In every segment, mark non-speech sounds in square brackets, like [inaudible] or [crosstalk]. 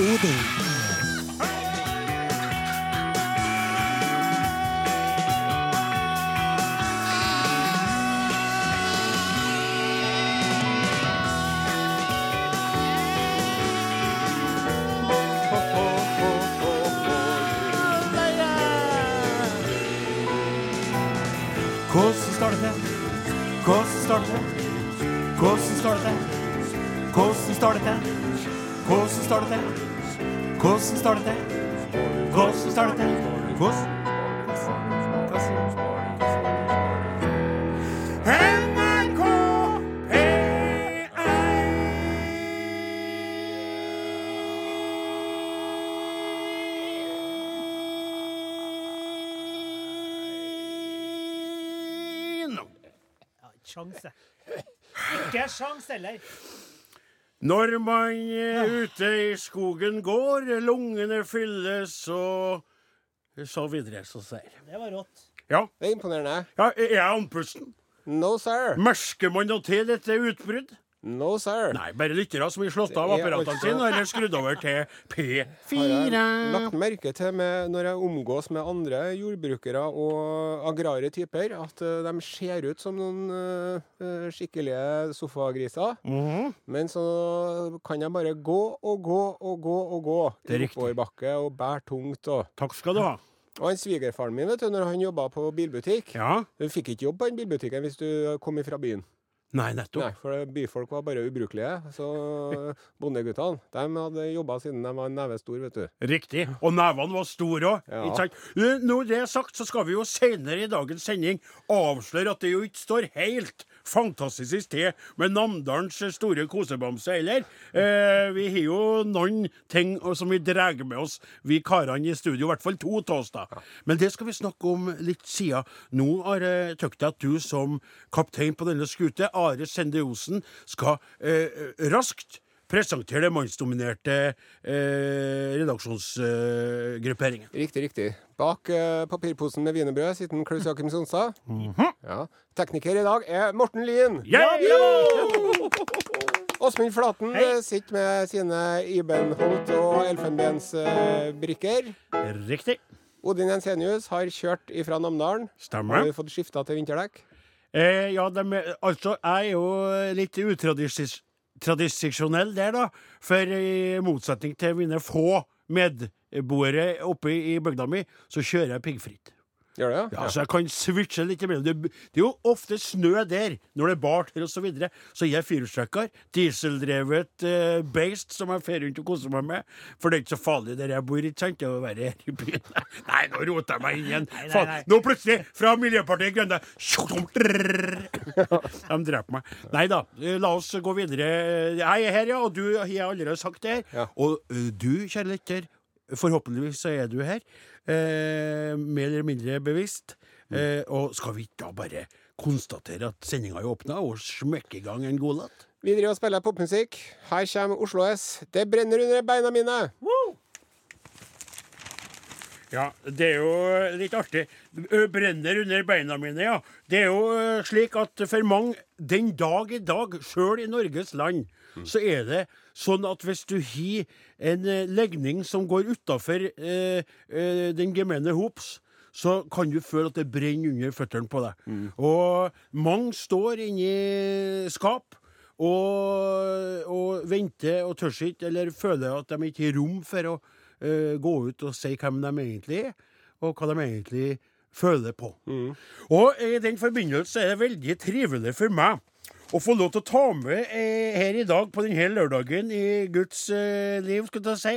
Odin. Ikke sjans heller. Når man er ute i skogen går, lungene fylles og så videre, så sier. Det var rått. Ja, Det er imponerende. ja er jeg andpusten? No, sir. Mersker man noe til dette utbrudd? No, sir. Nei, bare lyttere som har slått av apparatene også... sine eller skrudd over til P4. jeg lagt merke til med, når jeg omgås med andre jordbrukere og agrare typer, at eh, de ser ut som noen eh, skikkelige sofagriser. Mhm. Men så kan jeg bare gå og gå og gå og gå i oppoverbakke og bære tungt. Og, Takk skal du ha. og han svigerfaren min, vet du, når han jobba på bilbutikk Ja. Du fikk ikke jobb på den bilbutikken hvis du kom fra byen. Nei, nettopp. Nei, for byfolk var bare ubrukelige. Så [laughs] bondeguttene de hadde jobba siden de var en neve stor, vet du. Riktig. Og nevene var store òg. Ja. Når det er sagt, så skal vi jo senere i dagens sending avsløre at det jo ikke står helt fantastisk til med Namdalens store kosebamse heller. Eh, vi har jo noen ting som vi drar med oss, vi karene i studio. I hvert fall to av oss, da. Men det skal vi snakke om litt siden. Nå har jeg tykt at du som kaptein på denne skute, Are Sende Osen, skal eh, raskt presentere det mannsdominerte eh, redaksjonsgrupperingen. Riktig, riktig. Bak eh, papirposen med wienerbrød sitter Klaus Jakim Sonstad. ja. Tekniker i dag er Morten Lien. Åsmund Flaten Hei. eh, sitter med sine Ibenholt og elfenbensbrikker. Riktig. Odin Jensenius har kjørt ifra Namdalen. Stemmer. Har du fått skifta til vinterdekk? Eh, ja, de, altså, jeg er jo litt utradisjonell tradisjonell der, da. For i motsetning til mine få medboere oppe i bygda mi, så kjører jeg piggfritt. Gjør det, Ja, ja, Så jeg kan switche litt imellom. Det, det er jo ofte snø der, når det er bart her og Så, videre. så jeg er firehjulstrekker. Dieseldrevet eh, beist som jeg fer rundt og koser meg med. For det er ikke så farlig der jeg bor, ikke sant? Det å være her i byen. [laughs] Nei, nå roter jeg meg inn igjen. Nå plutselig, fra Miljøpartiet Grønne [laughs] De dreper meg. Nei da, la oss gå videre. Jeg er her, ja, og du har allerede sagt det her. Ja. Og du, kjære lytter, forhåpentligvis så er du her. Eh, mer eller mindre bevisst. Eh, og skal vi da bare konstatere at sendinga er åpna, og smekke i gang en godlåt? Vi driver og spiller popmusikk. Her kommer Oslo S. Det brenner under beina mine. Ja, det er jo litt artig. Brenner under beina mine, ja. Det er jo slik at for mange, den dag i dag, sjøl i Norges land, så er det sånn at hvis du har en legning som går utafor den gemene hops, så kan du føle at det brenner under føttene på deg. Og mange står inni skap og, og venter og tør ikke, eller føler at de ikke har rom for å eh, gå ut og si hvem de egentlig er, og hva de egentlig føler på. Og i den forbindelse er det veldig trivelig for meg å få lov til å ta med eh, her i dag på denne lørdagen i Guds eh, liv, skal jeg si,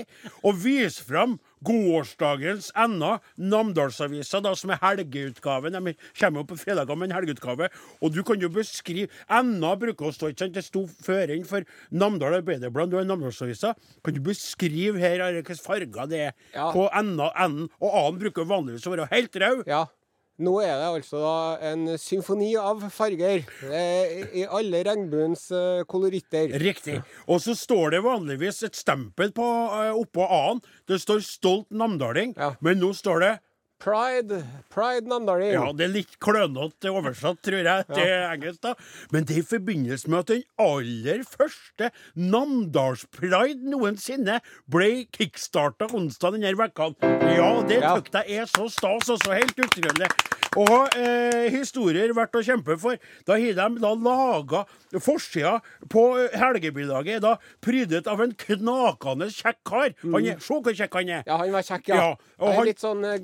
og vise fram gårsdagens enda Namdalsavisa, da, som er helgeutgaven. De kommer jo på fredager med en helgeutgave. Og du kan jo beskrive Enda bruker å stå, ikke sant? Det sto føring for Namdal Arbeiderblad, du er Namdalsavisa. Kan du beskrive her er hvilke farger det er ja. på N-en? Og A-en bruker vanligvis å være helt rød. Ja. Nå er det altså da en symfoni av farger. eh, I alle regnbuens eh, koloritter. Riktig. Og så står det vanligvis et stempel på, eh, oppå A-en. Det står 'Stolt namdaling', Ja. men nå står det Pride. Pride Namdalen. Ja, det er litt klønete oversatt, tror jeg, til engelsk, da. Men det er i forbindelse med at den aller første Namdalspride noensinne ble kickstarta onsdag denne vekka. Ja, det Ja. tykte jeg er så stas, altså. Helt utrolig. Og eh, historier verdt å kjempe for. Da har de da laga forsida på eh, helgebilaget, er da prydet av en knakende kjekk kar. Han er, Se hvor kjekk han er. Ja, han var kjekk, ja. Ja, og Han litt sånn eh,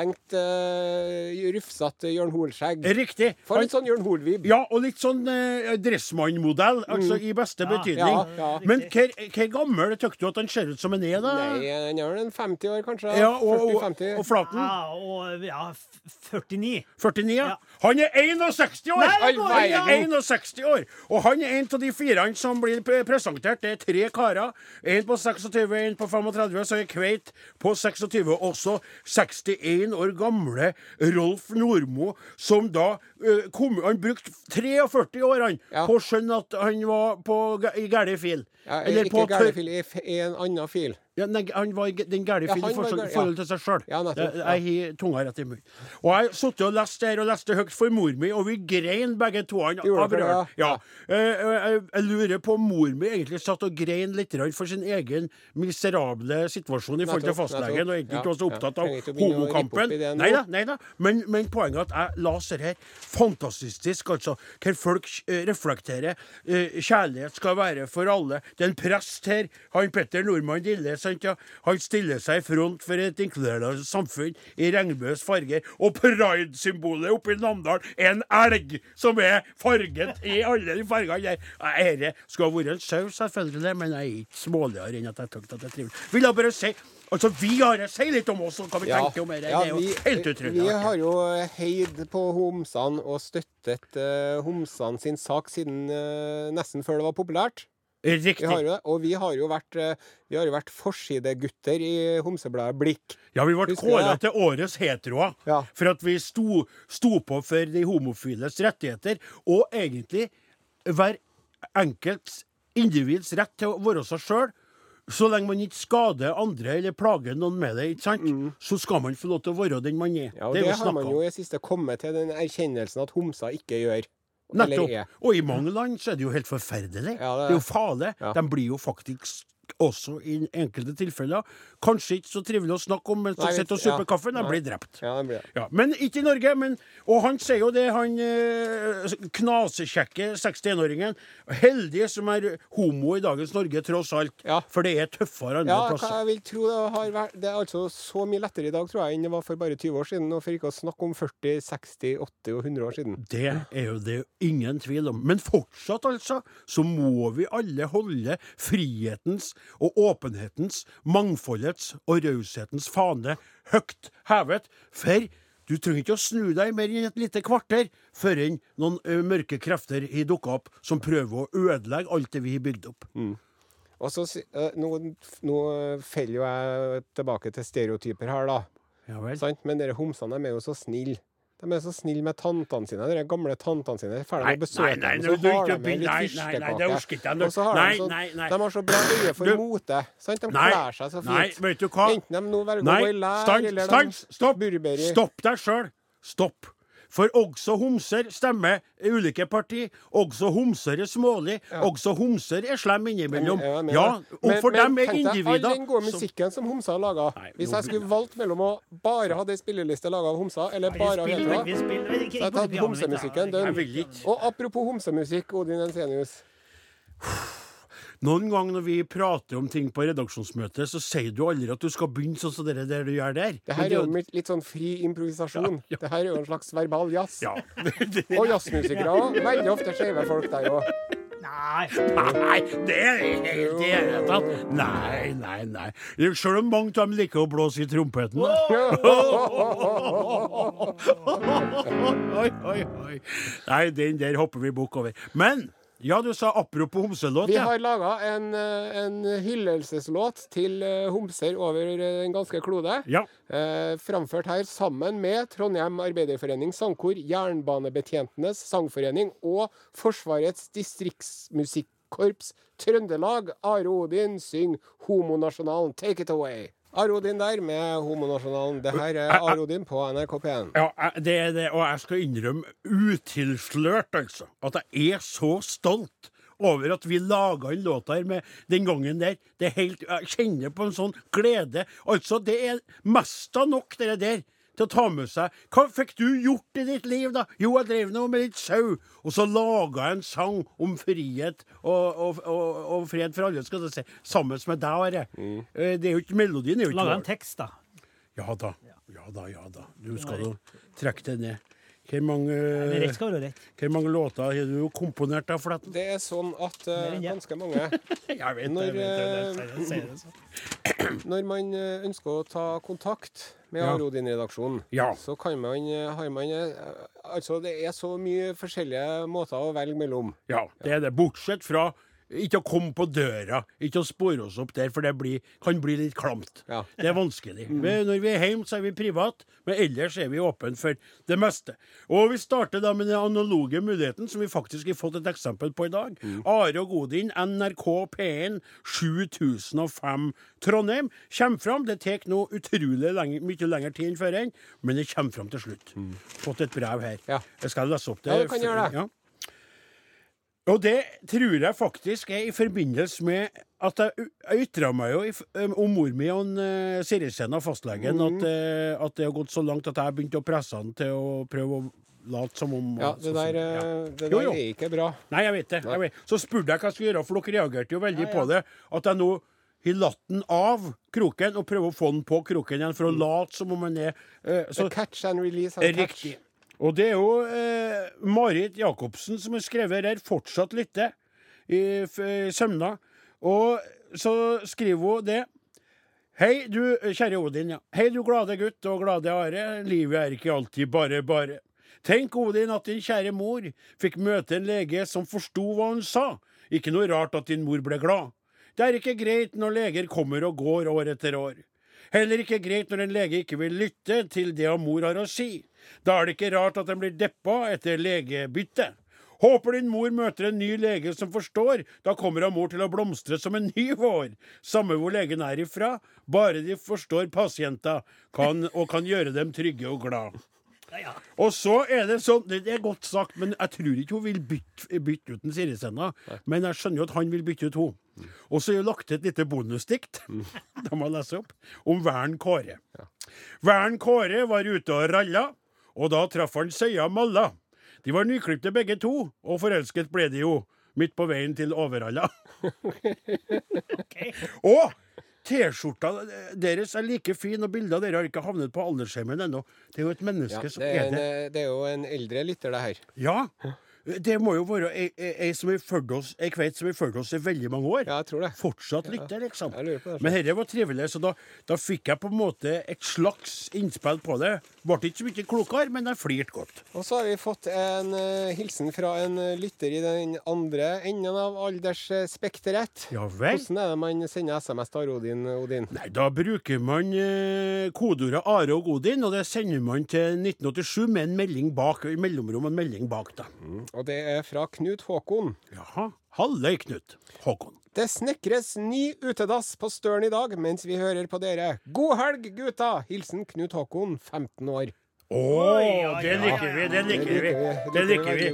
gråstengt, uh, rufsete Jørn Hoel-skjegg. Riktig. For litt sånn Jørn Hoel-vib. Ja, og litt sånn uh, Dressmann-modell, altså i beste Ja, betydning. ja, ja. Men hvor, gammel syns du at han ser ut som han er, da? Nei, han er vel en 50 år, kanskje? Ja, og, og, 40-50. og Flaten? Ja, og ja, f- 49. 49, ja. Han er 61 år! Nei, Han er 61 år! Og han er en av de fire som blir presentert. Det er tre karer. En på 26, en på 35, så er Kveit på 26. Også 61 år gamle Rolf Nordmo, som da kom Han brukte 43 år han, Ja. på å skjønne at han var på, i gæren fil. Ja, Eller ikke på gærne fil, i i en annen fil. ja, nei, han var den gæle Ja, i forhold, ja. til seg sjøl. Ja. Jeg har tunga rett i munnen. Og jeg satt og leste her og leste høyt for mor mi, og vi grein begge to. Han, av rørt. Ja. Eh, eh, Jeg, lurer på om mor mi egentlig satt og grein litt for sin egen miserable situasjon i forhold til fastlegen, og egentlig ikke var så opptatt av homokampen. Nei da, nei da. Men, men poenget er at jeg leser her fantastisk, altså. Hvor folk eh, reflekterer. eh, kjærlighet skal være for alle. Det er en prest her, han Petter Nordmann Dille, sant, ja. han stiller seg i front for et inkluderende samfunn i regnbuens farger. Og pride-symbolet oppe i Namdal er en elg som er farget i alle de fargene der. Dette skulle ha vært en sau, selvfølgelig, men jeg er ikke småligere enn at jeg tenkte at det er trivelig. Vil jeg bare si Altså, vi har det. Si litt om oss, og hva vi tenker om det. ja, det er jo vi, helt utrolig. vi har jo heid på homsene og støttet uh, homsene sin sak siden uh, nesten før det var populært. Riktig. Vi og vi har jo vært, eh, vi har jo vært forsidegutter i homsebladet Blikk. Ja, vi ble kåra til årets heteroer Ja. for at vi sto, sto på for de homofiles rettigheter, og egentlig hver enkelts individs rett til å være seg sjøl. Så lenge man ikke skader andre eller plager noen med det, ikke sant? så skal man få lov til å være den man er. Mm. Ja, og det det, har man jo i det siste kommet til den erkjennelsen at homser ikke gjør. Nettopp. Og i mange land så er det jo helt forferdelig. Ja, det er- det er jo farlig. Ja. De blir jo faktisk også i enkelte tilfeller kanskje ikke så trivelig å snakke om mens de sitter og ja. supper kaffe. De blir drept. Ja, blir. Ja, men ikke i Norge. Men, og han sier jo det, han eh, knasekjekke 61-åringen. Heldig som er homo i dagens Norge, tross alt. Ja. For det er tøffere andre Ja, plasser. jeg vil tro det har vært Det er altså så mye lettere i dag, tror jeg, enn det var for bare 20 år siden. Og for ikke å snakke om 40, 60, 80 og 100 år siden. Det er jo det ingen tvil om. Men fortsatt, altså, så må vi alle holde frihetens og åpenhetens, mangfoldets og raushetens fane høyt hevet. For du trenger ikke å snu deg mer enn et lite kvarter før enn noen mørke krefter har dukka opp som prøver å ødelegge alt det vi har bygd opp. Og så Nå, nå faller jo jeg tilbake til stereotyper her, da. Ja? Men dere homsene er jo så snille. De er så snille med tantene sine, de gamle tantene sine. Ferdig Nei, med å besøke nei, nei, dem, nå så har de med litt nei, nei, nei, det fyrstekake. Og så har Nei, de, sånn, nei, nei. de har så bra øye for mote. Sant? De Nei, kler seg så nei, fint. vet du hva? Enten de nå velger å Nei, gå i lær, stans, eller stans, stopp! Stopp deg sjøl. Stopp. For også homser stemmer i ulike parti. Også homser er smålig. Også homser er slem innimellom. Jeg Ja, deg. og for dem er individer All den gode musikken som homser har laga. Hvis jeg skulle valgt mellom å bare ha ei spilleliste laga av homser, eller bare vi- ikke- så jeg har tatt homsemusikken. Jeg. Og apropos homsemusikk, Odin Ensenius. Noen ganger når vi prater om ting på redaksjonsmøtet, så sier du aldri at du skal begynne sånn som det der du gjør der. Det her er jo litt, sånn fri improvisasjon. Det her er jo en slags verbal jazz. Ja. [laughs] Og jazzmusikere òg. Veldig ofte skeive folk der òg. Nei. Nei, det er helt i hele tatt. Nei, nei, nei. Selv om mange av dem liker å blåse i trompeten. [laughs] Oi, oi, oi. Nei, den der hopper vi bukk over. Men ja, du sa apropos homselåt. Vi Ja. har laga en, eh, en hyllelseslåt til eh, homser over en den ganske klode. ja. Eh, framført her sammen med Trondheim Arbeiderforening Sangkor, Jernbanebetjentenes Sangforening og Forsvarets distriktsmusikkorps Trøndelag. Are Odin syng Homonasjonalen. Take it away. Are Odin der med Homonasjonalen. Det her er Arodin på NRK P1. Ja, det er det, og jeg skal innrømme utilslørt, altså, at jeg er så stolt over at vi laga en låt her med den gangen der. Det er helt, Jeg kjenner på en sånn glede. Altså, det er mest av nok, det der, til å ta med seg. Hva fikk du gjort i ditt liv, da? Jo, jeg drev nå med litt sau. Og så laga jeg en sang om frihet og, og, og, og fred for alle, skal du si, sammen med deg, Are. Mm. Det er jo ikke melodien. Laga en tekst, da. Ja da, ja da, ja da. Du skal jo trekke det ned. Hvor mange, rett skal rett. hvor mange låter har du komponert da, Fletten? Det er sånn at uh, ganske mange [laughs] vet Når, sånn. [clears throat] Når man eh, ønsker å ta kontakt med Ja. Are Odin-redaksjonen, Ja. så kan man, eh, har man eh, Altså, det er så mye forskjellige måter å velge mellom. Ja, det er det. Bortsett fra ikke å komme på døra, ikke å spore oss opp der, for det blir, kan bli litt klamt. Ja. Det er vanskelig. Men Når vi er hjemme, så er vi privat, men ellers er vi åpne for det meste. Og vi starter da med den analoge muligheten, som vi faktisk har fått et eksempel på i dag. Are og Godin, NRK P1 7005 Trondheim. Kommer fram. Det tar nå utrolig lenge, mye lengre tid enn før, men det kommer fram til slutt. Fått et brev her. Ja. Jeg skal lese opp det. Ja, du kan gjøre det. Ja. Og det tror jeg faktisk er i forbindelse med at jeg, jeg ytra meg jo i, om mor mi og uh, Sirisen og fastlegen Mm. at, uh, at det har gått så langt at jeg begynte å presse han til å prøve å late som om Ja, det der, Ja. eh, det der jo. er ikke bra. Nei, jeg vet det. Jeg vet. Så spurte jeg hva jeg skulle gjøre, for dere reagerte jo veldig på det. At jeg nå har latt den av kroken og prøver å få den på kroken igjen for å late som om den er uh, så, catch and release and catch. Og det er jo eh, Marit Jacobsen som har skrevet her, fortsatt lytter, i i Sømna. Og så skriver hun det. Hei, du kjære Odin, ja. Hei, du glade gutt og glade Are. Livet er ikke alltid bare bare. Tenk, Odin, at din kjære mor fikk møte en lege som forsto hva hun sa. Ikke noe rart at din mor ble glad. Det er ikke greit når leger kommer og går år etter år. Heller ikke greit når en lege ikke vil lytte til det mor har å si. Da er det ikke rart at en blir deppa etter legebytte. Håper din mor møter en ny lege som forstår. Da kommer hun mor til å blomstre som en ny vår. Samme hvor legen er ifra, bare de forstår pasienter kan, og kan gjøre dem trygge og glad. Ja, ja. Og så er det sånn, det er godt sagt, men jeg tror ikke hun vil bytte, bytte ut en Sirisenna. Men jeg skjønner jo at han vil bytte ut henne. Og så er det lagt et lite bonusdikt, [laughs] Da må jeg lese opp, om Vern Kåre. Vern Kåre var ute og ralla, og da traff han Søya Malla. De var nyklipte begge to, og forelsket ble de jo, midt på veien til Overhalla. [laughs] Og T-skjorta deres er like fin, og bildet av dere har ikke havnet på aldersheimen ennå. Det er jo et menneske Ja, som det, er er en, det. eh, det er jo en eldre lytter, det her. Ja. Det må jo være ei, som har fulgt oss Ei kveit som har fulgt oss i veldig mange år. Ja, jeg tror det. Fortsatt lytter, liksom. Jeg lurer på det. Men dette var trivelig, så da, da fikk jeg på en måte et slags innspill på det. Ble ikke så mye klokere, men jeg flirte godt. Og så har vi fått en uh, hilsen fra en lytter i den andre enden av aldersspekteret. Ja vel. Hvordan er det man sender SMS til Arodin, Odin? Nei, Da bruker man uh, kodeordet Are og Odin, og det sender man til 1987 med en melding bak, i mellomrom en melding bak, da. Og det er fra Knut Håkon. Jaha. Halløy, Knut. Håkon. Det snekres ny utedass på Støren i dag mens vi hører på dere. God helg, gutta! Hilsen Knut Håkon, 15 år. Oi, det liker vi, det liker vi. Det Det liker vi.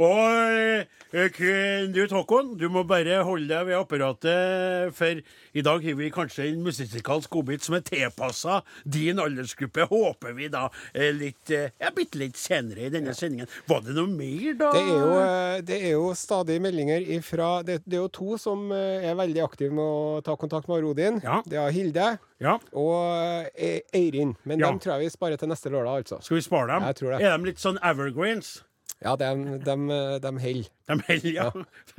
Og du, Knut Håkon, du må bare holde deg ved apparatet, for i dag har vi kanskje en musikalsk godbit som er tilpassa din aldersgruppe, håper vi da, eh, litt eh, ja, bitte litt senere i denne sendingen. Var det noe mer, da? Det er jo, eh, det er jo stadig meldinger ifra det, det er jo to som eh, er veldig aktive med å ta kontakt med Rodin. Ja. Det er Hilde Ja, og eh, Eirin. Men Ja. dem tror jeg vi sparer til neste lørdag, altså. Skal vi spare dem? Jeg tror det. Er de litt sånn evergreens? Ja, de, de, de holder. De holder, ja.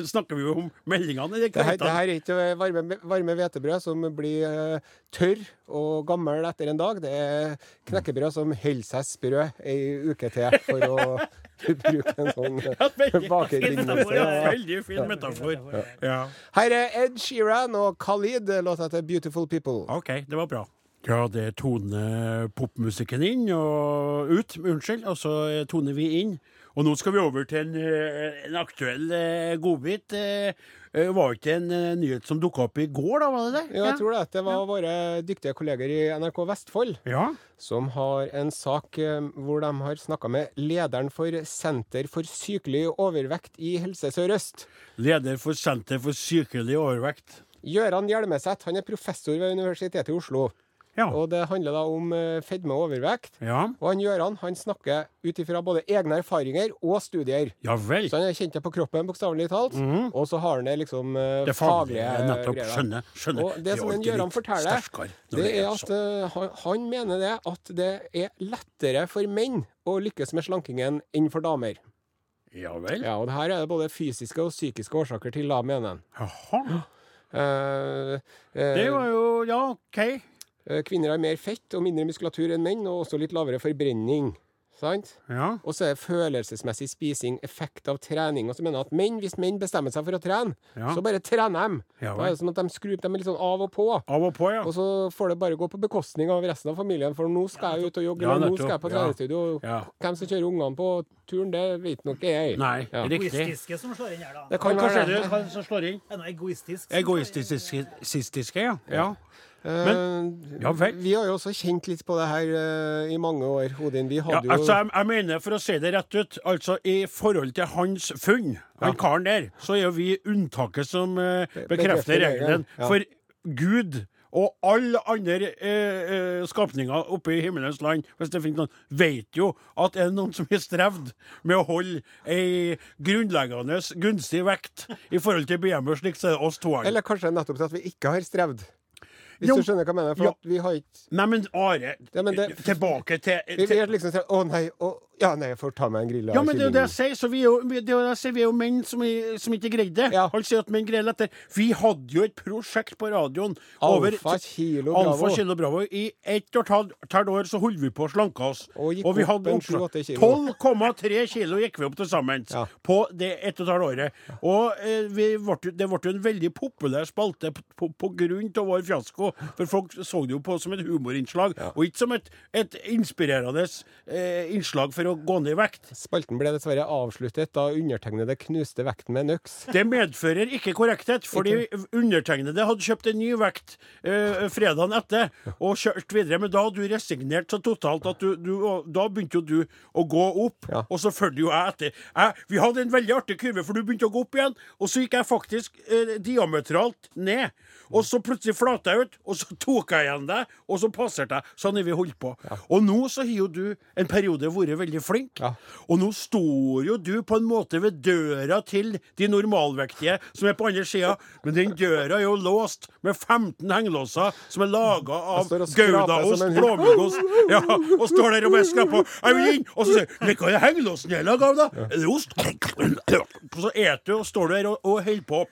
Snakker vi jo om meldingene? Det, Det her, det her er ikke varme, varme hvetebrød som blir uh, tørr og gammel etter en dag. Det er knekkebrød som holder seg sprø ei uke til, for å [laughs] bruke en sånn Ja, ja, Ja. veldig fin metafor. Ja. Her er Ed Sheeran og Khalid, låta til 'Beautiful People'. OK, det var bra. Ja, det toner popmusikken inn og ut. Unnskyld. Og så toner vi inn. Og nå skal vi over til en, eh, en aktuell eh, godbit. Eh, Var ikke en nyhet som dukka opp i går, da? var det det? Ja, jeg tror det. Det var våre dyktige kolleger i NRK Vestfold Ja. som har en sak hvor de har snakka med lederen for Senter for sykelig overvekt i Helse Sør-Øst. Leder for Senter for sykelig overvekt. Gøran Hjelmeset han er professor ved Universitetet i Oslo. Ja. Og Det handler da om eh, fedme og overvekt. Ja. Og han Gjøran han snakker ut ifra både egne erfaringer og studier. ja vel. Så han har kjent det på kroppen, bokstavelig talt. Og så har han det liksom eh, Det faglige, nettopp. Skjønner. skjønner. Og det som Gjøran forteller, Det er at eh, han, han mener det at det er lettere for menn å lykkes med slankingen enn for damer. Ja vel. Ja, og det her er det både fysiske og psykiske årsaker til, da, mener han. Jaha. Uh, eh, Det var jo Ja, OK. Eh, kvinner har mer fett og mindre muskulatur enn menn, og også litt lavere forbrenning. Sant? Ja. Og så er følelsesmessig spising, effekt av trening. Og så mener jeg at menn, hvis menn bestemmer seg for å trene, Ja. så bare trener de. Ja, da er det sånn at de skrur dem litt sånn av og på. Av og på, ja. Og så får det bare gå på bekostning av resten av familien, for nå skal jeg ut og jogge, Ja, eller nå skal jeg på treningsstudio. Ja. Hvem som kjører ungene på turen, det vet nok jeg. Nei, Ja. riktig. Egoistiske som slår inn her, da. Det kan være det hva som slår inn? Er noe egoistisk? som slår inn? Egoistiske, ja. ja. Eh, Ja. Vi har jo også kjent litt på det her uh, i mange år, Odin. Vi hadde ja, altså, jeg, jeg mener, for å si det rett ut, altså i forhold til hans funn, han karen der, så er jo vi unntaket som uh, bekrefter regelen. For Gud og alle andre eh, skapninger oppe i himmelens land, hvis det finnes noen, vet jo at er det noen som har strevd med å holde ei grunnleggende gunstig vekt i forhold til BMI, slik så er det oss to. Eller kanskje nettopp til at vi ikke har strevd. Hvis Jo. du skjønner hva jeg mener. For Ja. at vi har ikke Nei, men Are, Ja, men det- tilbake til, Vi, vi til liksom Å nei, å, ja, nei, jeg får ta meg en grill Ja, men det er jo det jeg sier. Så vi er jo, det er jo det jeg sier, vi er jo menn som, i- som ikke greide det. Ja. Han sier at menn greier lettere. Vi hadde jo et prosjekt på radioen over Alfa Kilo Bravo. Alfa Kilo Bravo. I ett og et halvt halvt år så holdt vi på å slanke oss. Og gikk vi opp hadde en oppslag- 7-8 kilo. 12,3 kilo gikk vi opp til sammen Ja. på det ett og et halvt året. Og eh, vi ble, jo- det ble jo en veldig populær spalte på, på, på grunn av vår fiasko. For folk så det jo på som et humorinnslag, og ikke som et, et inspirerende eh, innslag for å gå ned i vekt. Spalten ble dessverre avsluttet da undertegnede knuste vekten med en øks. Det medfører ikke korrekthet, fordi undertegnede hadde kjøpt en ny vekt eh, fredagen etter og kjørt videre. Men da hadde du resignert så totalt at du, du Da begynte jo du å gå opp, Ja. og så fulgte jo jeg etter. Jeg, vi hadde en veldig artig kurve, for du begynte å gå opp igjen, og så gikk jeg faktisk eh, diametralt ned. Og så plutselig flata jeg ut, og så [laughs] tok jeg igjen deg, og så passerte jeg. Sånn har vi holdt på. Og nå så har jo du en periode vært veldig flink. Ja. Og nå står jo du på en måte ved døra til de normalvektige som er på andre sida, men den døra er jo låst med 15 hengelåser som er laga av goudaost, blåmuggost, ja, og står der og bare skraper. Jeg vil inn! Og så sier du Hva er hengelåsen jeg er laga av, da? Er det ost? Så eter du, og står du der og, og holder på.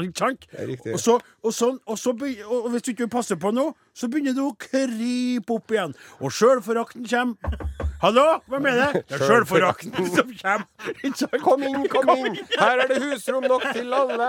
Og, så, og, sånn, og, så begynner, og hvis du ikke passer på nå, så begynner du å krype opp igjen. Og sjølforakten kommer. Hallo, hvem er det? Det er sjølforakten [laughs] som kommer. Kom inn, kom inn! Her er det husrom nok til alle!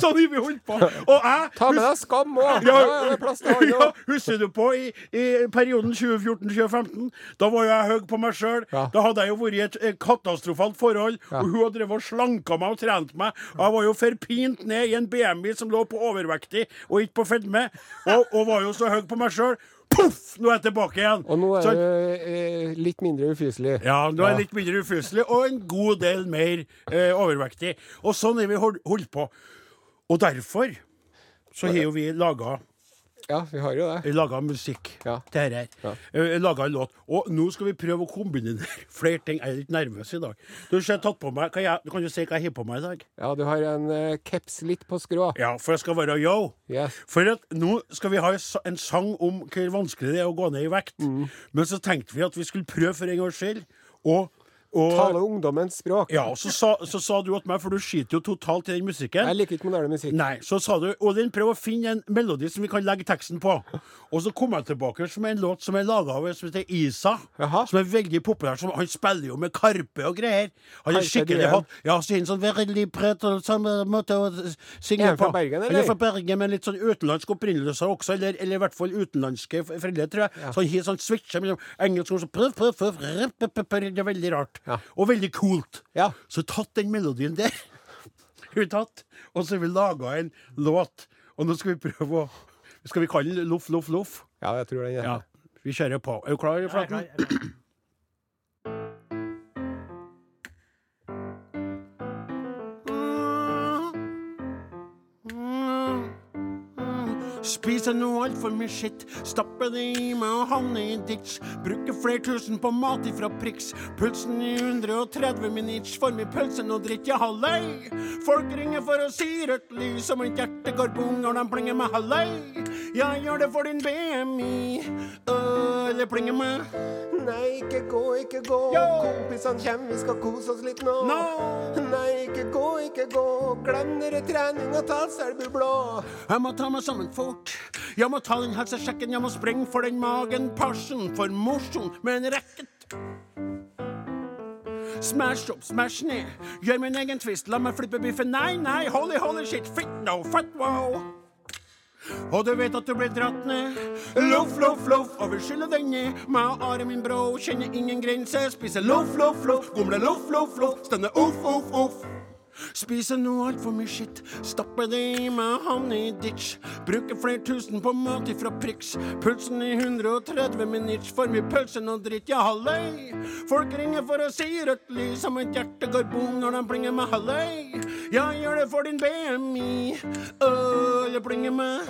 Sånn har vi holdt på. Og jeg Ta med deg skam òg! ja, er [laughs] husker du på i, i perioden 2014-2015? Da var jeg høy på meg sjøl. Da hadde jeg jo vært i et, eh, katastrofalt forhold. Og hun hadde drevet og slanka meg og trent meg. Og jeg var jo forpint ned i en BMI som lå på overvektig og ikke på fedme. Og, og var jo så høy på meg sjøl. Poff! Nå er jeg tilbake igjen. Og nå er Så- du eh, litt mindre ufyselig. ja, nå er jeg litt mindre ufyselig og en god del mer eh, overvektig. Og sånn er vi hold- holdt på. Og derfor så har jo vi laga Ja, vi har jo det. laga musikk Ja. til dette her. Ja. Eh, Laga en låt. Og nå skal vi prøve å kombinere [laughs] flere ting. Jeg er litt nervøs i dag. Du meg, kan, jeg, kan du si hva jeg har på meg i dag? Ja, du har en caps litt på skrå. Ja, for jeg skal være yo. Yes. For at nå skal vi ha en en sang om hvor vanskelig det er å gå ned i vekt. Mm. Men så tenkte vi at vi skulle prøve for en gangs skyld å Og, Tale ungdommens språk. ja, og så sa, så sa du til meg, for du skiter jo totalt i den musikken. Jeg liker ikke moderne musikk. Nei, så sa du Og den prøv å finne en melodi som vi kan legge teksten på. Og så kom jeg tilbake som en låt som er laga av en som heter Isa. Jaha. Som er veldig populær. Som, han spiller jo med Karpe og greier. Han er skikkelig hot. Ja, så har han sånn veldig prett og samme måte å synge Er han på. fra Bergen, Han er fra Bergen, men litt sånn utenlandsk opprinnelse også, eller, eller i hvert fall utenlandske foreldre, tror jeg. Så han sånn switcher mellom engelsk og så prøv, prøv, prøv, prøv, prøv, prøv, prøv, Det er veldig rart. Ja. Og veldig coolt. Ja. Så tatt den melodien der [laughs] har vi tatt, og så har vi laga en låt. Og nå skal vi prøve å Skal vi kalle den Loff, loff, loff? Ja, jeg tror det. er Ja. Vi kjører på. Er du klar, Jeg er Flaten? Spiser nå altfor mye skitt, stapper det i meg og havner i ditch. Bruker flere tusen på mat ifra Prix. Pulsen i 130 minitch, får meg pølse noe dritt, ja halløy. Folk ringer for å si rødt lys, og mitt hjerte går bong når de plinger med halløy. Jeg gjør det for din BMI, øh, eller plinger med Nei, ikke gå, ikke gå. Yo! Kompisene kommer, vi skal kose oss litt nå. No! Nei, ikke gå, ikke gå. Glem dere trening og ta Selbu blå. Jeg må ta meg sammen fort. Jeg må ta den helsesjekken, jeg må sprenge for den magen. Passion for mosjon med en racket. Smash opp, smash ned. Gjør min egen twist, la meg flippe biffen. Nei, nei, holy, holy shit, fit no, fat wow. Og du vet at du ble dratt ned. Loff, loff, loff, og vil skylle den ned. Meg og Are, min bro, kjenner ingen grense. Spiser loff, loff, loff, gomler loff, loff, loff. Stønner uff, uff, uff. Spiser nå altfor mye skitt, stapper det i meg, havner i ditch. Bruker flere tusen på mat ifra Prix. Pulsen i 130 med nitch, for mye pølse og dritt, ja halløy. Folk ringer for å si rødt lys, og mitt hjerte går bom når de plinger med halløy. Jeg gjør det for din BMI, øh, jeg plinger med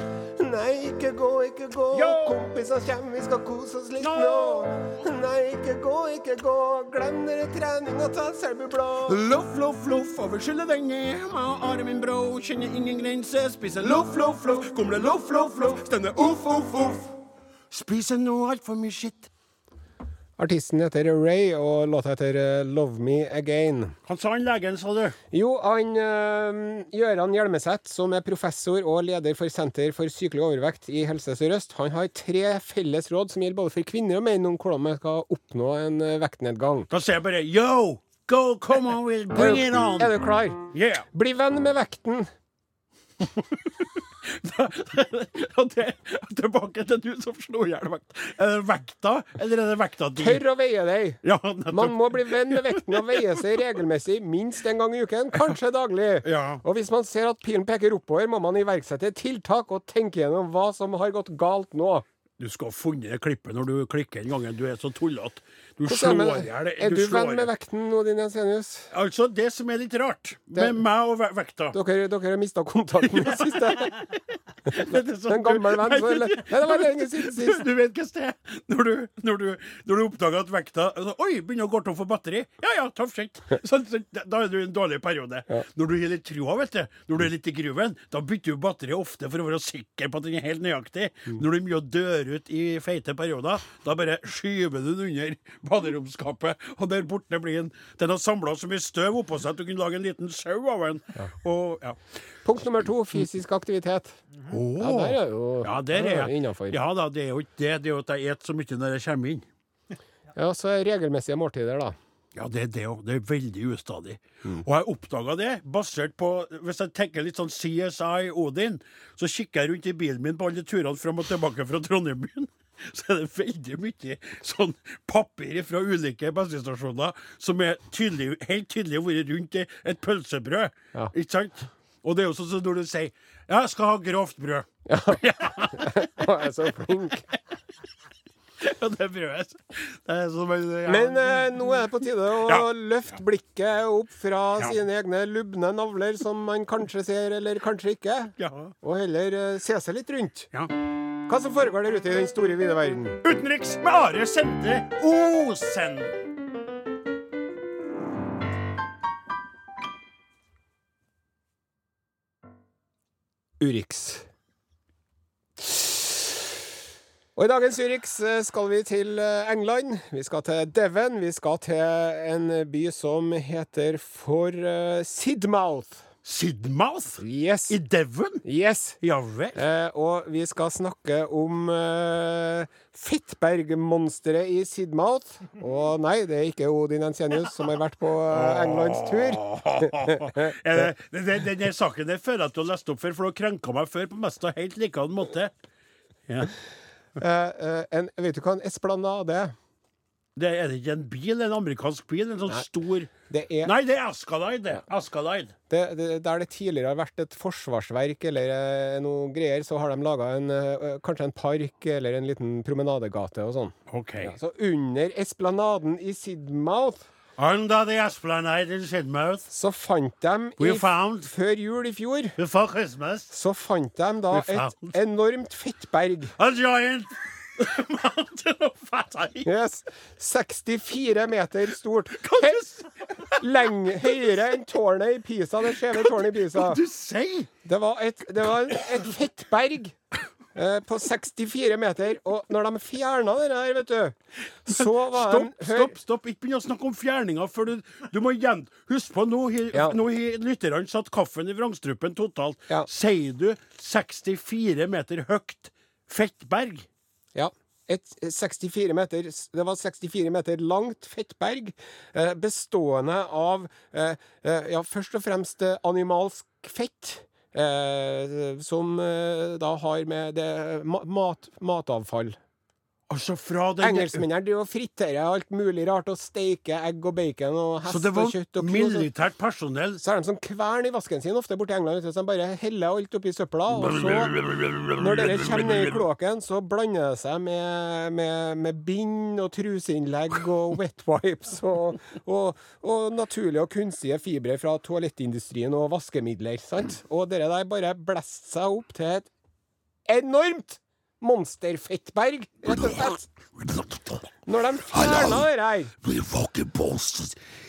Nei, ikke gå, ikke gå. Yo! Kompisene kommer, vi skal kose oss litt No! nå. Nei, ikke gå, ikke gå. Glem dere trening og ta Selbu blå. Loff, loff, loff, over vil skylle deg ned. Are, min bro, kjenner ingen grense. Spiser loff, loff, loff, Kumle loff, loff, loff. Stemme uff, uff, uff. Spiser nå altfor mye skitt. Artisten heter Ray, og låta heter eh, Love Me Again. Han sa han legen, sa du? Jo, han øh, Gøran Hjelmeset, som er professor og leder for Senter for sykelig overvekt i Helse Sør-Øst, han har tre felles råd som gjelder både for kvinner og menn om hvordan man skal oppnå en øh, vektnedgang. Da sier jeg bare yo, go, come on, we'll bring it on. Er du klar? Yeah. Bli venn med vekten. [laughs] Det, tilbake til du som slo i hjel vekt. Er det vekta, eller er det vekta di? Tør å veie deg. Ja. Man må bli venn med vekten og veie seg regelmessig minst en gang i uken, kanskje daglig. Ja. Og hvis man ser at pilen peker oppover, må man iverksette tiltak og tenke gjennom hva som har gått galt nå. Du skal ha funnet det klippet når du klikker den gangen du er så tullete. Du slår er, i hjel er du du venn med vekten nå, din Jensenius? Altså, det som er litt rart med meg og vekta Dere, dere har mista kontakten i siste. [laughs] Er En gammel venn, så eller? Nei, det var lenge siden sist. du vet hva sted er? Når du, når du, når du oppdager at vekta altså, Oi, begynner å gå tom for batteri. Ja ja, tough shit. Så, så, da er du i en dårlig periode. Når du har litt trua, vet du, når du er litt i gruven, da bytter du batteri ofte for å være sikker på at den er helt nøyaktig. Når du begynner å dør ut i feite perioder, da bare skyver du den under baderomsskapet, og der borte blir den Den har samla så mye støv oppå seg at du kunne lage en liten sau av den. Og ja. Punkt nummer to fysisk aktivitet. Ja, der er jo Ja, der er jeg. innafor. Ja da, det er jo ikke det. Det er jo at jeg spiser så mye når jeg kommer inn. Ja, så er regelmessige måltider, da. Ja, det er det òg. Det er veldig ustadig. Og jeg oppdaga det basert på Hvis jeg tenker litt sånn CSI Odin, så kikker jeg rundt i bilen min på alle turene fram og tilbake fra Trondheim-byen. [laughs] Så er det veldig mye sånn papir fra ulike bensinstasjoner som er tydelig, helt tydelig har vært rundt et pølsebrød. Ja. Ikke sant? Og det er jo sånn som når du sier 'Jeg skal ha grovt brød'. [laughs] [laughs] Å, jeg er så flink. Ja, det brødet. Det er som ja. Men eh, nå er det på tide å Ja. løfte blikket opp fra Ja. sine egne lubne navler, som man kanskje ser eller kanskje ikke, ja. og heller eh, se seg litt rundt. ja. Hva som foregår der ute i den store, vide verden. Utenriks med Are Sende Osen. Urix. Og i dagens Urix eh, skal vi til eh, England. Vi skal til Devon. Vi skal til en by som heter for eh, Sidmouth. Sidmouth? Yes. I Devon? Yes. Ja vel. Eh, og vi skal snakke om eh, Fittberg-monsteret i Sidmouth. Og nei, det er ikke Odin Ensenius som har vært på eh, Englands tur. [laughs] Det, den saken der føler jeg at du har lest opp før, for du har krenka meg før på mest helt likedan måte. Ja. Eh, eh, en, vet du hva en esplanade er? Det er det ikke en bil? En amerikansk bil? En sånn stor Det er Nei, det er Ascalide. det. Ascalide. det, det, Der det tidligere har vært et forsvarsverk eller eh, noe greier, så har de laga eh, kanskje en park eller en liten promenadegate og sånn. Okay. Ja, så under esplanaden i Sidmouth Under the Esplanade in Sidmouth, så fant de i, found før jul i fjor så fant de da et enormt fettberg. a giant Yes. 64 meter stort. Lenge høyere enn tårnet i Pisa. Det skjeve tårnet i Pisa. hva du sier? Det var et, det var et fettberg eh, på 64 meter. Og når de fjerna det der, vet du, så var Stopp, de stopp, stopp. Ikke begynn å snakke om fjerninga før du Du må igjen Husk på, nå har Ja. lytterne satt kaffen i vrangstrupen totalt. Ja. Sier du 64 meter høyt fettberg? Et 64 meter, det var 64 meter langt fettberg, eh, bestående av eh, eh, ja, først og fremst animalsk fett. Eh, som da har med det mat, matavfall. Altså fra den Engelskmennene driver og friterer alt mulig rart, og steiker egg og bacon og hest Så det og kjøtt og det var militært personell Så er de som kvern i vasken sin ofte borte i England, så de bare heller alt oppi søpla. Og så, når dere kommer ned i kloakken, så blander det seg med, med, med bind og truseinnlegg og [laughs] wet wipes og, og, og naturlige og kunstige fibre fra toalettindustrien og vaskemidler. sant? Og dere der bare blåser seg opp til et enormt monsterfettberg, rett og slett. Når de fjerna det her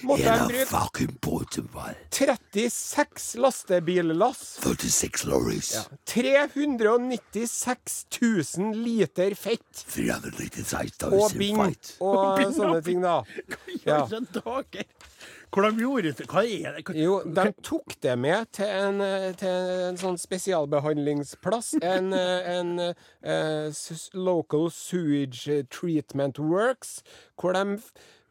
Måtte de bruke 36 lastebillass. 36 lorries. Ja. 396 000 liter fett 396,000 og bind og sånne ting, da. Gjør Ja. dager. Hvor de gjorde det Hva er det? Hva- Jo, de tok det med til en, eh, til en sånn spesialbehandlingsplass. En, eh, en uh, Local Sewage Treatment Works, hvor de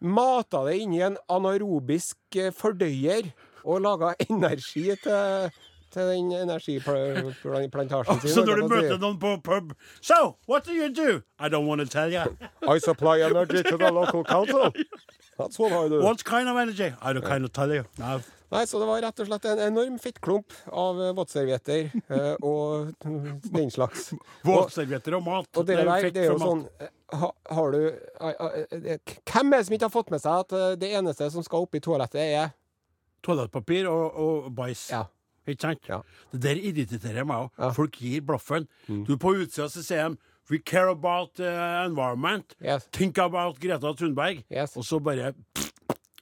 mata det inn i en anarobisk eh, fordøyer og laga energi til, til den energiplantasjen sin. Så når du møter noen på pub So, what do you do? I don't want to tell you. I supply energy to the local council. [laughs] That's what I do. What kind of energy? I don't kind of tell you. No. Nei, så det var rett og slett en enorm fettklump av eh, våtservietter eh, og den slags. [laughs] Våtservietter og mat. og det er der, det er jo sånn eh, ha, Har du eh, Hvem er det som ikke har fått med seg at det eneste som skal oppi toalettet, er Toalettpapir og, og bæsj. Ja. Ikke sant? Ja. Det der irriterer meg òg. Ja. Mm. Folk gir blaffen. Du På utsida så sier de We care about uh, environment. Yes. Think about Greta Thunberg. Yes. Og så bare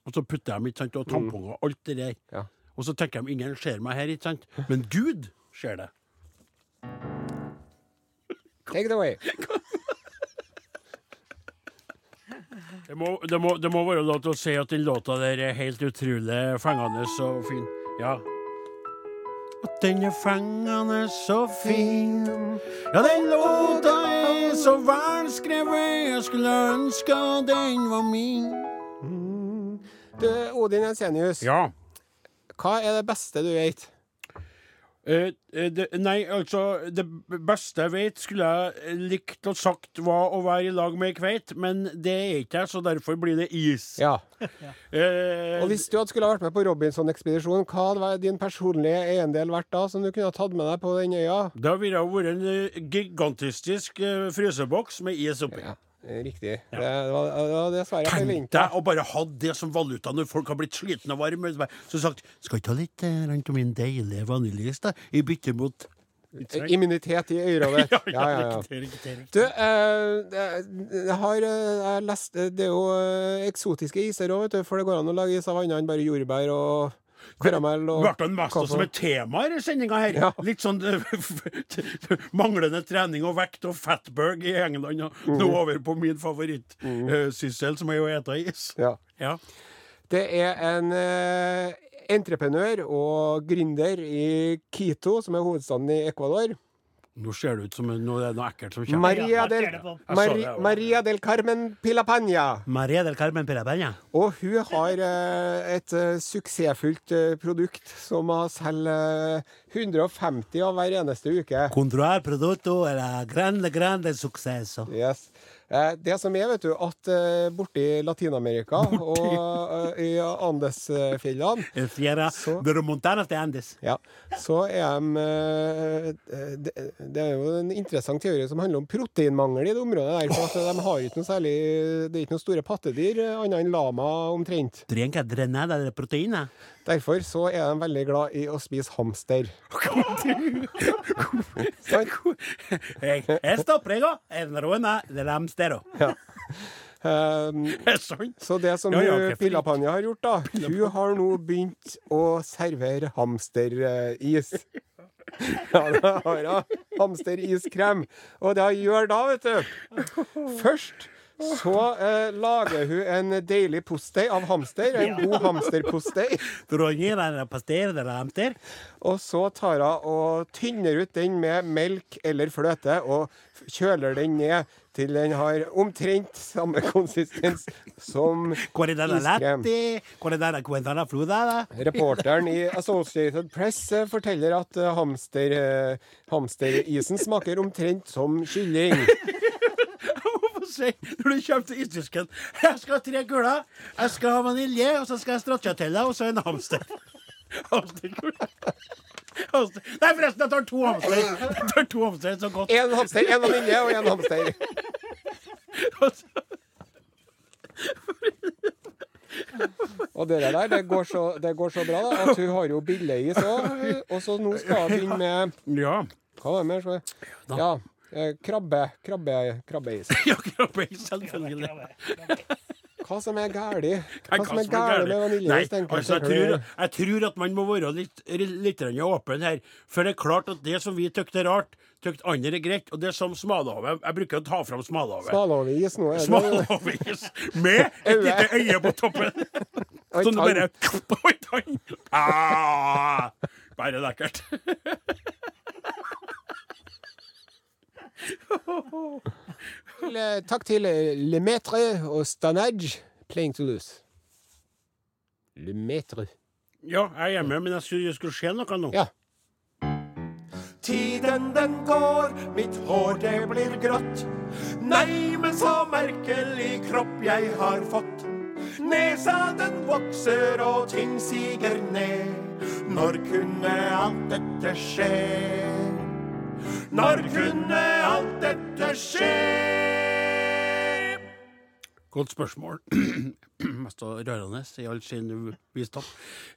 Og så putter de ikke sant, og tamponger og alt det der. Ja. Og så tenker de ingen ser meg her, ikke sant? Men Gud ser det. Take it away. Det må, det, må, det må være lov til å si at den låta der er helt utrolig fengende og fin. Ja. Den er fengende så fin. Ja, den låta er så velskrevet, jeg skulle ønske den var min. Du, Odin Ensenius, Ja. hva er det beste du vet? Eh, eh, det, nei, altså Det beste jeg vet, skulle jeg likt å sagt var å være i lag med ei kveit, men det er ikke jeg, så derfor blir det is. Ja. [laughs] Eh, Og hvis du hadde skulle vært med på Robinson-ekspedisjonen, hva hadde vært din personlige eiendel vært da, som du kunne ha tatt med deg på den øya? Da ville det vært en gigantisk gigantistisk fryseboks med is oppi. Ja, riktig. Det, det, var, det var dessverre Tenk deg å bare ha det som valuta når folk har blitt slitne og varme. Så sagt Skal ikke ha litt eh, rent om min deilige vaniljeis? I bytte mot Immunitet i øyrådet. [laughs] Ja, ja, ja. riktig, riktig, riktig. Du, eh, jeg har eh, jeg lest eh, Det er jo eh, eksotiske iser òg. For det går an å lage is av annet enn bare jordbær og Karamell og Ble mest som et tema i sendinga her? Ja. Litt sånn [laughs] manglende trening og vekt og fatberg i England. Og Mm. nå over på min favorittsyssel, som er å ete is. Ja. Ja. Det er en uh, entreprenør og gründer i Quito, som er hovedstaden i Ecuador. Nå ser det ut som noe, noe ekkelt som kommer. Maria del, Mari. Maria del Carmen Pilapanya. Maria del Carmen Pirapenya. Og hun har eh, et eh, suksessfullt eh, produkt som hun selger eh, 150 av hver eneste uke. Controlar producto era grande, grande successo. Yes. Eh, Det som er, vet du, at eh, borti Latin-Amerika [laughs] og eh, i Andesfjellene Fjera de los til Andes. Ja, så er de det, er jo en interessant teori som handler om proteinmangel i det området der. For at de har ikke noe særlig Det er ikke noen store pattedyr, annet enn lama omtrent. Trenger ikke drenere proteína. Derfor så er de veldig glad i å spise hamster. [laughs] jeg Esto prego en ruena del amstero. Um, Er det [laughs] sant? så det som Ja, ja. Pillapanja har gjort, da Hun har nå begynt å servere hamsteris. [laughs] Ja, det har hun. Hamsteriskrem. Og det hun gjør da, vet du Først så eh, lager hun en deilig postei av hamster. En god hamsterpostei. [laughs] Og så tar hun og tynner ut den med melk eller fløte, og kjøler den ned til den har omtrent samme konsistens som iskrem. Reporteren i Associated Press eh, forteller at eh, hamster, eh, hamsterisen smaker omtrent som kylling. [laughs] Si når du kommer til isdisken Jeg skal ha tre kuler, jeg skal ha vanilje, og så skal jeg ha stracciatella, og så en hamster. Hamsterkule. Hamster. Nei, forresten, jeg tar to hamster. Jeg tar to hamster, så godt. Én hamster, én vanilje og én hamster. Og det der, det går så, det går så bra, da, at hun har jo billeis òg. Og så nå skal hun begynne med Ja. Hva var det mer? Ja, krabbe, krabbe, krabbeis. [laughs] Ja, krabbe, selvfølgelig. Hva som er galt? Hva, Hva som er galt med vaniljeis? Nei, altså, jeg, tror, jeg tror at man må være litt, litt åpen her. For det er klart at det som vi syns er rart, syns andre er greit. Og det er som smalahove. Jeg bruker å ta fram smalahove. Smalahove-is nå. er det- Smalahove-is med et lite øye på toppen. Sånn du bare [laughs] Oi, tann! Ah, bare lekkert. Le- Takk til LeMetre Lemaitre og Stanage, Playing to Lose. Lemaitre. Ja, jeg er med, men jeg skulle, skulle skje noe nå. Ja. Tiden den går, mitt hår det blir grått. Nei, men så merkelig kropp jeg har fått. Nesa den vokser og ting siger ned. Når kunne alt dette skje? Når kunne alt dette skje? Godt spørsmål. [clears throat] Mest rørende i all sin visdom.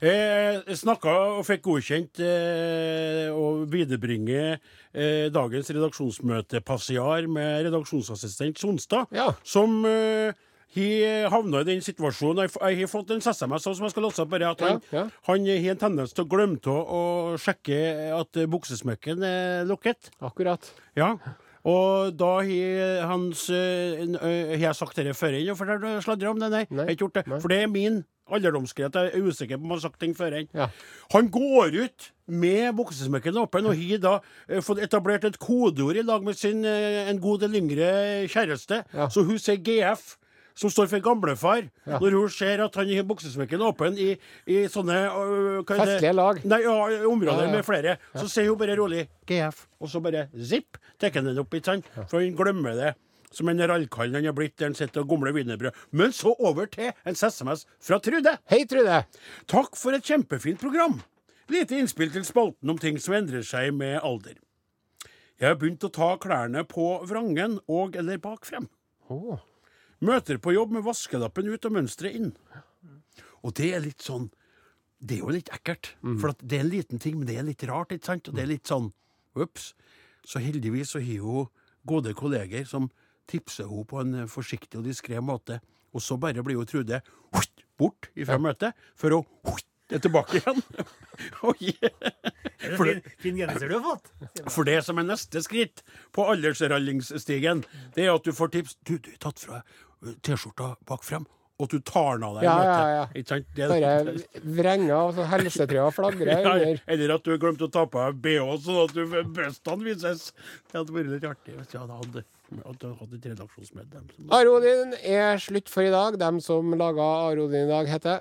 Eh, Snakka og fikk godkjent eh, å viderebringe eh, dagens redaksjonsmøtepassiar med redaksjonsassistent Sonstad, Ja. som eh, har havna i den situasjonen Jeg har fått en SMS som jeg skal låse opp, at han, Ja, ja. han har en tendens til å glemme å sjekke at buksesmekken er lukket. Akkurat. Ja. Og da har hans eh, eh, Har jeg sagt dette før inn og sladre om det? Nei, Nei. jeg har ikke gjort det. Nei. For det er min alderdomsgrad. Jeg er usikker på om jeg har sagt ting før inn. Ja. Han går ut med buksesmekken åpen og har da eh, fått etablert et kodeord i lag med sin eh, en god del yngre kjæreste. Ja. Så hun sier GF. Som står for gamlefar. Ja. Når hun ser at han har buksesmekken åpen i, i sånne er det? Festlige lag. Nei, ja, områder Ja, ja. med flere. Så sier hun bare rolig GF, og så bare zipp, tar han den opp, ikke sant? For han glemmer det. Som en rallkall han har blitt der han sitter og gomler wienerbrød. Men så over til en SMS fra Trude. Hei, Trude. Takk for et kjempefint program. Lite innspill til spalten om ting som endrer seg med alder. Jeg har begynt å ta klærne på vrangen og eller bak frem. Å, Møter på jobb med vaskelappen ut og mønsteret inn. Og det er litt sånn Det er jo litt ekkelt. For at det er en liten ting, men det er litt rart, ikke sant? Og det er litt sånn Ops. Så heldigvis så har hun gode kolleger som tipser henne på en forsiktig og diskré måte. Og så bare blir hun Trude bort bort fra møtet for å hutt, Det er tilbake igjen. [laughs] Oi. [laughs] Det For fin, genser du har fått? For det som er neste skritt på aldersrallingsstigen, det er at du får tips Du, du er tatt fra T-skjorta bak frem, og at du tar den av deg Ja, ja, ja. Ikke sant? Det, Bare vrenger og så helsetrøya flagrer [laughs] under. eller at du har glemt å ta på deg bh, sånn at du, brystene vises. Det hadde vært litt artig hvis jeg hadde hatt at du hadde et redaksjonsmedlem. som- Are Odin er slutt for i dag. Dem som laga Arodin i dag, heter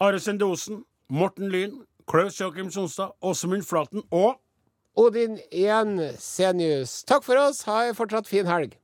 Are Sendosen, Morten Lyn, Klaus Jakim Sonstad, Åsemund Flaten og Odin Jensenius. Takk for oss. Ha ei fortsatt fin helg.